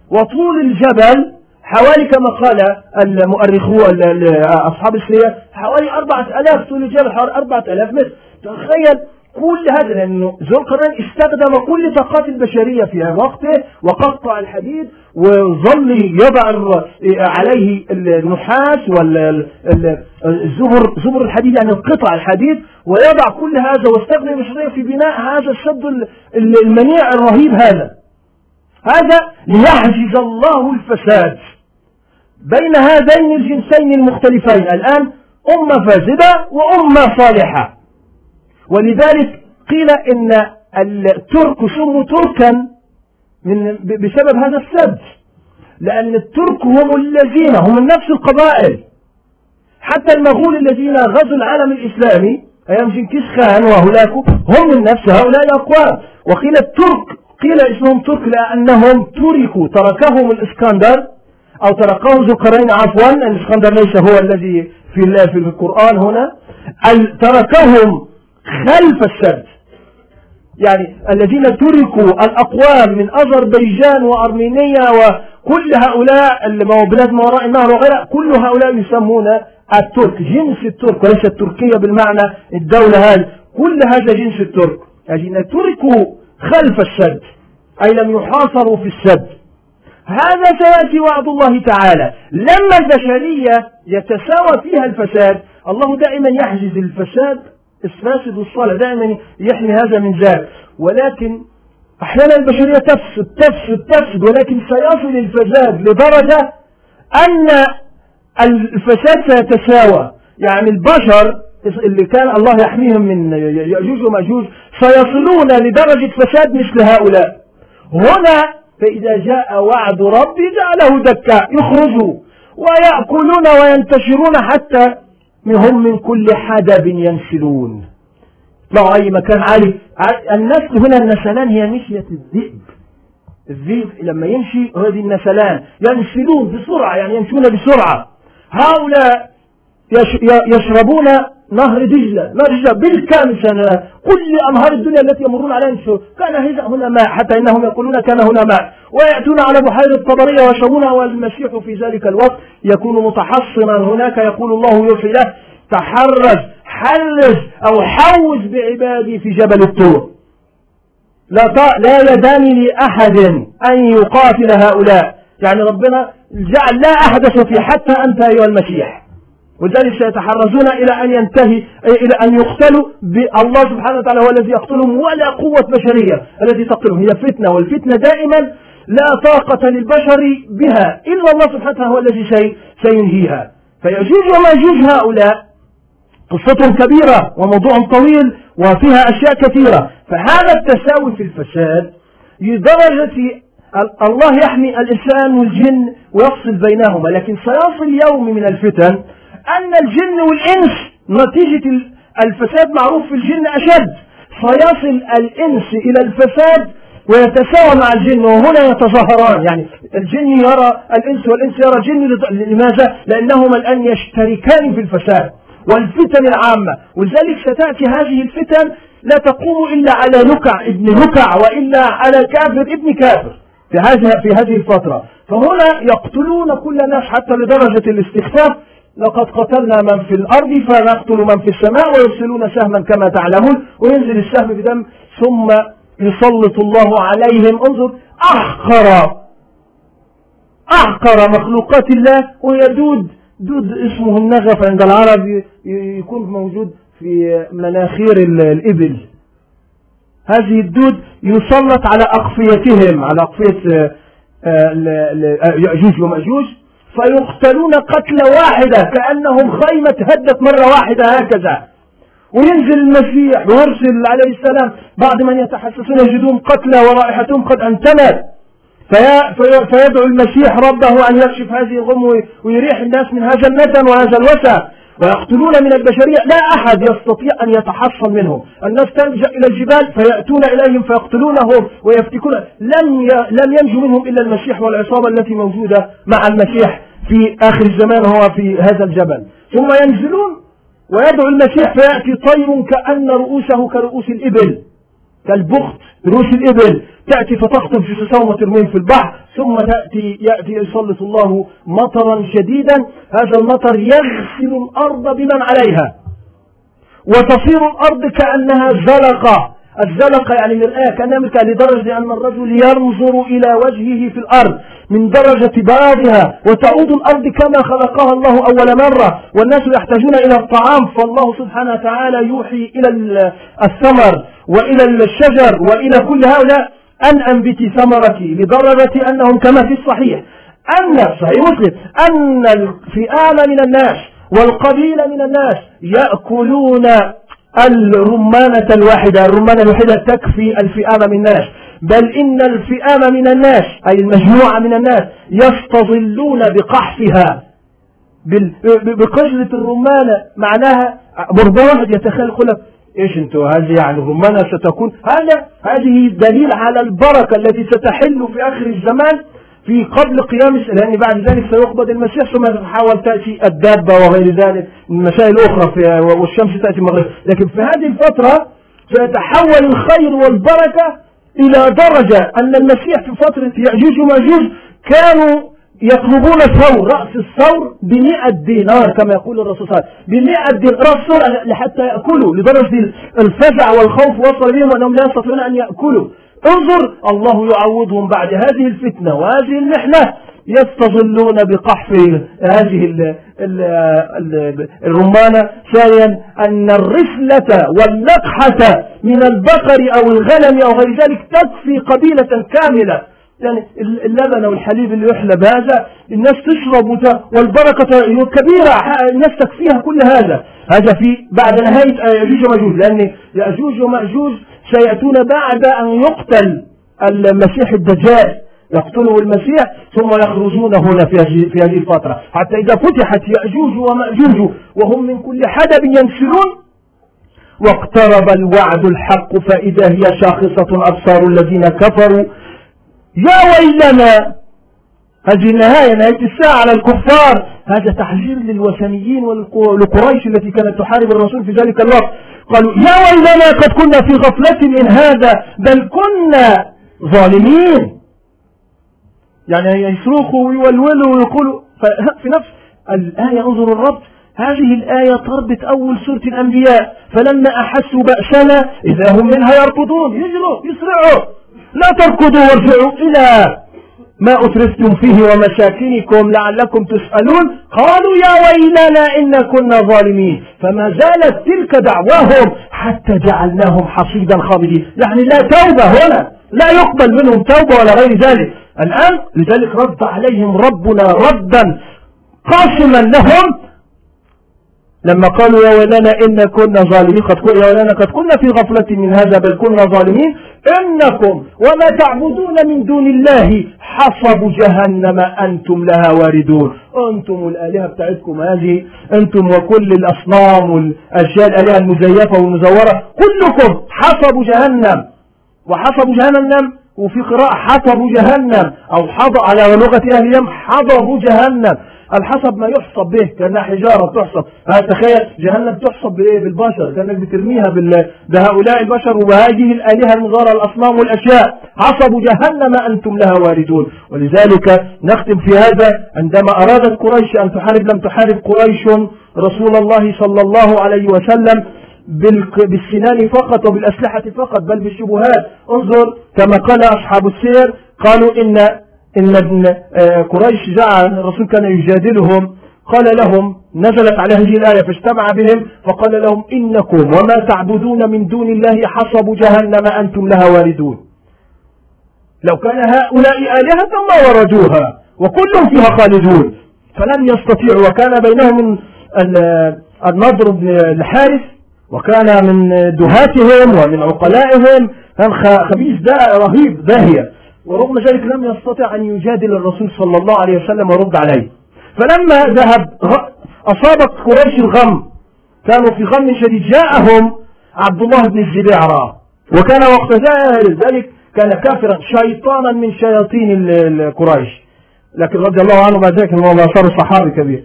وطول الجبل حوالي كما قال المؤرخون أصحاب السيرة حوالي أربعة ألاف طول الجبل حوالي أربعة ألاف متر. تخيل كل هذا لأنه ذو القرنين استخدم كل طاقات البشرية في وقته وقطع الحديد وظل يضع عليه النحاس والزبر زبر الحديد يعني قطع الحديد ويضع كل هذا واستخدم البشرية في بناء هذا السد المنيع الرهيب هذا. هذا ليحجز الله الفساد بين هذين الجنسين المختلفين. الآن أمة فاسدة وأمة صالحة. ولذلك قيل إن الترك سموا تركا من بسبب هذا السد لأن الترك هم الذين هم نفس القبائل. حتى المغول الذين غزوا العالم الإسلامي أيام جنكيز خان وهلاكو هم من نفس هؤلاء الأقوام. وقيل الترك قيل اسمهم ترك لأنهم تركوا تركهم الإسكندر أو تركه ذو القرنين عفوا الإسكندر ليس هو الذي في في القرآن هنا. تركهم خلف السد يعني الذين تركوا الأقوام من أذربيجان وأرمينيا وكل هؤلاء بلاد ما وراء النهر وغيرها كل هؤلاء يسمون الترك جنس الترك وليس التركية بالمعنى الدولة هذه. كل هذا جنس الترك. الذين تركوا خلف السد أي لم يحاصروا في السد هذا سيأتي وعد الله تعالى. لما البشرية يتساوى فيها الفساد الله دائما يحجز الفساد الفاسد والصالح دائما يحمي هذا من ذاك ولكن أحيانا البشرية تفسد تفسد تفسد ولكن سيصل الفساد لدرجة أن الفساد سيتساوى. يعني البشر اللي كان الله يحميهم من يأجوج ومأجوج سيصلون لدرجة فساد مثل هؤلاء. هنا فإذا جاء وعد ربي جعله دكا يخرجوا ويأكلون وينتشرون حتى هم من كل حدب ينسلون. يطلعوا أي مكان. عالي النسل هنا النسلان هي مشية الذئب. الذئب لما يمشي هذه النسلان ينسلون بسرعة يعني يمشون بسرعة. هؤلاء يشربون نهر دجلة نهر دجلة بالكامل كل أنهار الدنيا التي يمرون عليها كان هنا ماء حتى إنهم يقولون كان هنا ماء. ويأتون على بحيرة طبرية ويشربونها والمسيح في ذلك الوقت يكون متحصنا هناك. يقول الله يوحي له تحرز حرز أو حوز بعبادي في جبل الطور. لا لا يدان لأحد أن يقاتل هؤلاء. يعني ربنا جعل لا أحدث في حتى أنت أيها المسيح. ولذلك سيتحرزون إلى أن ينتهي إلى أن يقتلوا الله سبحانه وتعالى هو الذي يقتلهم ولا قوة بشرية التي تقتلهم. هي فتنة والفتنة دائما لا طاقة للبشر بها. إلا الله سبحانه هو الذي سينهيها. فيجوز وماجوج هؤلاء. قصة كبيرة وموضوع طويل وفيها أشياء كثيرة. فهذا التساوي في الفساد لدرجة الله يحمي الإنسان والجن ويفصل بينهما. لكن سيصل يوم من الفتن أن الجن والإنس نتيجة الفساد معروف في الجن أشد. فيصل الإنس إلى الفساد ويتساوى مع الجن وهنا يتظاهران. يعني الجن يرى الإنس والإنس يرى الجن لماذا؟ لأنهما الآن يشتركان في الفساد والفتن العامة. ولذلك ستأتي هذه الفتن لا تقوم إلا على نكع ابن نكع وإلا على كافر ابن كافر في هذه في هذه الفترة. فهنا يقتلون كل الناس حتى لدرجة الاستخفاف. لقد قتلنا من في الأرض فنقتل من في السماء ويرسلون سهما كما تعلمون. وينزل السهم بدم ثم يسلط الله عليهم. انظر أحقر أحقر مخلوقات الله ويدود دود اسمه النغف عند العرب يكون موجود في مناخير الإبل. هذه الدود يسلط على أقفيتهم على أقفية آه، يأجوج ومأجوج فيقتلون قتلة واحدة كأنهم خيمة هدت مرة واحدة هكذا. وينزل المسيح ويرسل عليه السلام. بعد من يتحسسون يجدون قتلى ورائحتهم قد انتنت فيدعو المسيح ربه أن يكشف هذه الغم ويريح الناس من هذا النتن وهذا الوسع. ويقتلون من البشرية. لا أحد يستطيع أن يتحصن منهم. الناس تلجأ إلى الجبال فيأتون إليهم فيقتلونهم ويفتكون. لم لم ينجو منهم إلا المسيح والعصابة التي موجودة مع المسيح في آخر الزمان هو في هذا الجبل. ثم ينزلون ويدعو المسيح فيأتي طير كأن رؤوسه كرؤوس الإبل كالبخت رؤوس الإبل. تأتي فتخطب جثثهم وترميهم في البحر ثم تأتي يأتي يسلط الله مطرا شديدا. هذا المطر يغسل الأرض بمن عليها وتصير الأرض كأنها زلقة. الزلقة يعني مرآة مرآة لدرجة أن الرجل ينظر إلى وجهه في الأرض من درجة بياضها وتعود الأرض كما خلقها الله أول مرة والناس يحتاجون إلى الطعام فالله سبحانه وتعالى يوحي إلى الثمر وإلى الشجر وإلى كل هؤلاء. أن أنبتي ثمرك لدرجة أنهم كما في الصحيح أن صحيح مسلم أن الفئام من الناس والقبيلة من الناس يأكلون الرمانة الواحدة الرمانة الواحدة تكفي الفئام من الناس. بل إن الفئام من الناس أي المجموعة من الناس يستظلون بقحفها. بقشرة الرمانة معناها برضه واحد يتخيل لك إيش أنتوا هذه يعني الرمانة ستكون؟ هذا هذه دليل على البركة التي ستحل في آخر الزمان في قبل قيام لأن بعد ذلك سيقبض المسيح ثم تحاول تأتي الدابة وغير ذلك مسائل أخرى في والشمس تأتي مغرب لكن في هذه الفترة سيتحول الخير والبركة إلى درجة أن المسيح في فترة يأجوج وماجوج كانوا يطلبون ثور رأس الثور بمئة دينار كما يقول الرسول صلى الله عليه وسلم. بمئة دينار رأس الثور لحتى يأكلوا لدرجة الفزع والخوف وصل بهم أنهم لا يستطيعون أن يأكلوا. انظر الله يعوضهم بعد هذه الفتنة وهذه المحنة يستظلون بقحف هذه الرمانة ثانيا أن الرسلة واللقحة من البقر أو الغنم أو غير ذلك تكفي قبيلة كاملة. يعني اللبن والحليب اللي يحلب هذا الناس تشرب والبركة كبيرة. الناس تكفيها كل هذا. هذا في بعد نهاية يأجوج ومأجوج لأن يأجوج ومأجوج سيأتون بعد أن يقتل المسيح الدجال. يقتله المسيح ثم يخرجون هنا في هذه في هذه الفترة. حتى إذا فتحت يأجوج ومأجوج وهم من كل حدب ينسلون واقترب الوعد الحق فإذا هي شاخصة أبصار الذين كفروا يا ويلنا. هذه النهاية نهاية الساعة على الكفار. هذا تحذير للوثنيين ولقريش التي كانت تحارب الرسول في ذلك الوقت. قالوا يا ويلنا قد كنا في غفلة من هذا بل كنا ظالمين. يعني يصرخوا ويولولوا ويقولوا في نفس الآية انظروا الرب هذه الآية تربط أول سورة الأنبياء. فلما أحسوا بأسنا إذا هم منها يركضون يجروا يسرعوا. لا تركضوا وارجعوا إلى ما أترفتم فيه ومساكنكم لعلكم تسألون. قالوا يا ويلنا إنا كنا ظالمين. فما زالت تلك دعواهم حتى جعلناهم حصيدا خامدين. يعني لا توبة هنا لا يقبل منهم توبة ولا غير ذلك. الآن لذلك رد عليهم ربنا ردا قاسما لهم لما قالوا يا ولنا إن كنا ظالمين قد يا ولنا قد كنا في غفلة من هذا بل كنا ظالمين. إنكم وما تعبدون من دون الله حصب جهنم أنتم لها واردون. أنتم الآلهة بتاعتكم هذه أنتم وكل الأصنام والأشياء الآلهة المزيفة والمزورة كلكم حصب جهنم. وحصب جهنم وفي قراءة حصب جهنم أو حض على لغة أهل اليم حضب جهنم. الحصب ما يحصب به كأنها حجارة تحصب تخيل جهنم تحصب بإيه؟ بالبشر كأنك بترميها بال... بهؤلاء البشر وبهذه الآلهة المغارة الأصنام والأشياء. حصب جهنم أنتم لها واردون. ولذلك نختم في هذا عندما أرادت قريش أن تحارب لم تحارب قريش رسول الله صلى الله عليه وسلم بالسنان فقط وبالأسلحة فقط بل بالشبهات. انظر كما قال أصحاب السير قالوا إن إن ابن آه، قريش جاء الرسول كان يجادلهم. قال لهم نزلت على هذه الآية فاجتمع بهم فقال لهم إنكم وما تعبدون من دون الله حصب جهنم أنتم لها واردون. لو كان هؤلاء آلهة ما وردوها وكلهم فيها خالدون. فلم يستطيعوا وكان بينهم النضر بن الحارث وكان من دهاتهم ومن عقلائهم. كان خبيث ده رهيب داهية ورغم ذلك لم يستطع أن يجادل الرسول صلى الله عليه وسلم ورد عليه. فلما ذهب أصابت قريش الغم. كانوا في غم شديد. جاءهم عبد الله بن الزبيعرة وكان وقت ذلك كان كافرا شيطانا من شياطين قريش. لكن رضي الله عنه بعد ذلك هو صار صحابي كبير.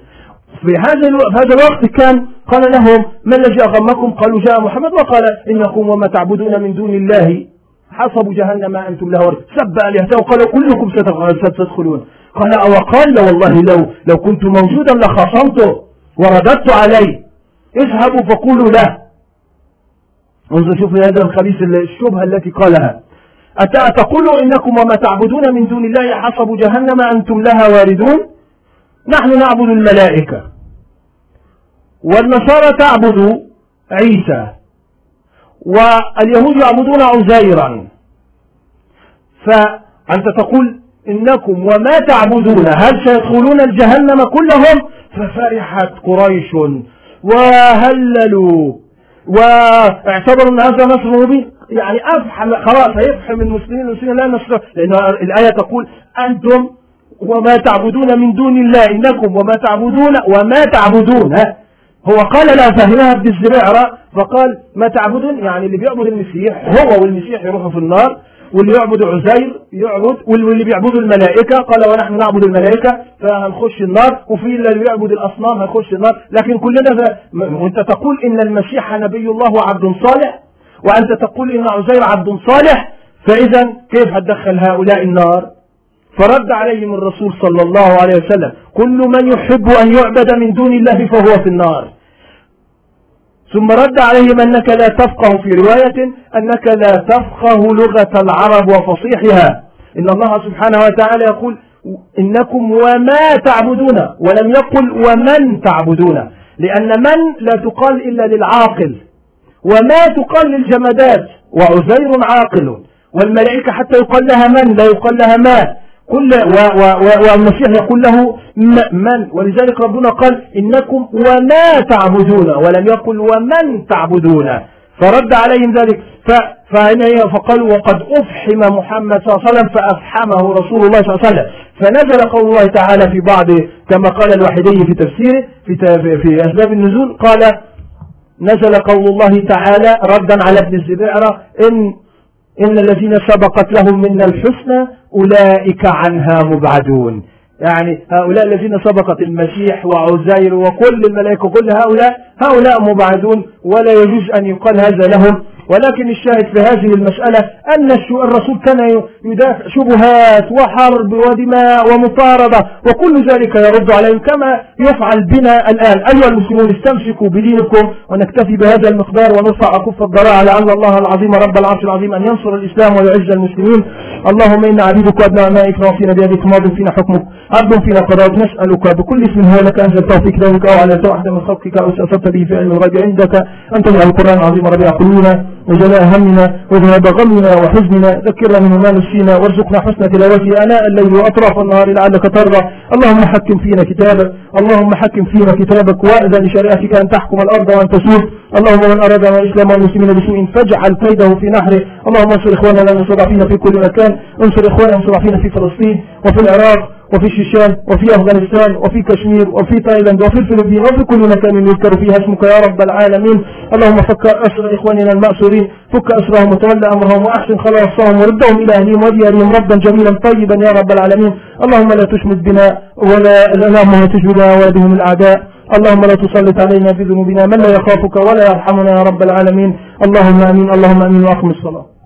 في هذا هذا الوقت كان قال لهم ما الذي أغمكم؟ قالوا جاء محمد. وقال إنكم وما تعبدون من دون الله حصب جهنم أنتم لها ورد سب آلهته وقال كلكم ستدخلون. قال أو قال والله لو لو كنت موجودا لخاصمته ورددت عليه اذهبوا فقولوا له انظر شوف هذا الخبيث الشبهة التي قالها. أتقولوا إنكم وما تعبدون من دون الله حصب جهنم أنتم لها واردون؟ نحن نعبد الملائكة. والنصارى تعبد عيسى. واليهود يعبدون عزيرا. فأنت تقول إنكم وما تعبدون؟ هل سيدخلون الجهنم كلهم؟ ففرحت قريش وهللوا. واعتبروا ان هذا نصر مبين. يعني أفحم خلاص هيفحم المسلمين المسلمين لا نصر. لأن الآية تقول أنتم وما تعبدون من دون الله. إنكم وما تعبدون وما تعبدون. هو قال لا فهمها ابن الزبيعرة فقال ما تعبدون يعني اللي بيعبد المسيح هو والمسيح يروحوا في النار واللي يعبد عزير يعبد واللي بيعبدوا الملائكة قال ونحن نعبد الملائكة فهنخش النار وفي اللي بيعبد الأصنام هنخش النار لكن كلنا وانت تقول إن المسيح نبي الله وعبد صالح وأنت تقول إن عزير عبد صالح فإذا كيف هتدخل هؤلاء النار؟ فرد عليهم الرسول صلى الله عليه وسلم كل من يحب أن يعبد من دون الله فهو في النار. ثم رد عليهم أنك لا تفقه في رواية أنك لا تفقه لغة العرب وفصيحها. إن الله سبحانه وتعالى يقول إنكم وما تعبدون ولم يقل ومن تعبدون. لأن من لا تقال إلا للعاقل وما تقال للجمادات وعزير عاقل. والملائكة حتى يقال لها من لا يقال لها ما. كل والمسيح يقول له من؟ ولذلك ربنا قال إنكم وما تعبدون ولم يقل ومن تعبدون. فرد عليهم ذلك. فقالوا وقد أفحم محمد صلى الله عليه وسلم فأفحمه رسول الله صلى الله عليه وسلم. فنزل قول الله تعالى في بعض كما قال الوحيدي في تفسيره في, في أسباب النزول قال نزل قول الله تعالى ردا على ابن الزبيرة إن إن الذين سبقت لهم منا الحسنى أولئك عنها مبعدون. يعني هؤلاء الذين سبقت المسيح وعزير وكل الملائكة كل هؤلاء هؤلاء مبعدون ولا يجوز أن يقال هذا لهم. ولكن الشاهد في هذه المسألة أن الرسول كان يدافع شبهات وحرب ودماء ومطاردة وكل ذلك يرد عليهم كما يفعل بنا الآن. أيها المسلمون استمسكوا بدينكم ونكتفي بهذا المقدار ونرفع أكف الضراء لعل الله العظيم رب العرش العظيم أن ينصر الإسلام ويعز المسلمين. اللهم إنا عبيدك وابناء أمائك ناصينا بيدك ماض فينا حكمك عبد فينا قضاء نسألك بكل اسم هو لك أنزل توفيق ذلك أو على واحد من خلقك أو سأصبت به في علم الغيب عندك أن تجعل القرآن العظيم ربيع قلوبنا. وجلاء همنا وذهاب غمنا وحزننا ذكرنا منه ما نسينا وارزقنا حسن تلاوته آناء الليل وأطراف النهار لعلك ترضى. اللهم حكم فينا كتابك اللهم حكم فينا كتابك وأذن لشريعتك أن تحكم الأرض وأن تسود. اللهم من أراد الإسلام والمسلمين بسوء فاجعل كيده في نحره اللهم انصر إخواننا المستضعفين في كل مكان انصر إخواننا المستضعفين في فلسطين وفي العراق. وفي الشيشان وفي أفغانستان وفي كشمير وفي تايلاند وفي الفلبين وفي كل مكان يذكر فيها اسمك يا رب العالمين. اللهم فك أسر إخواننا المأسورين فك أسرهم وتولى أمرهم وأحسن خلاصهم وردهم إلى أهلهم وديارهم ربا جميلا طيبا يا رب العالمين. اللهم لا تشمت بنا ولا اللهم لا تشمت بنا الأعداء. اللهم لا تسلط علينا بذنوبنا من لا يخافك ولا يرحمنا يا رب العالمين. اللهم آمين اللهم آمين وأقم الصلاة.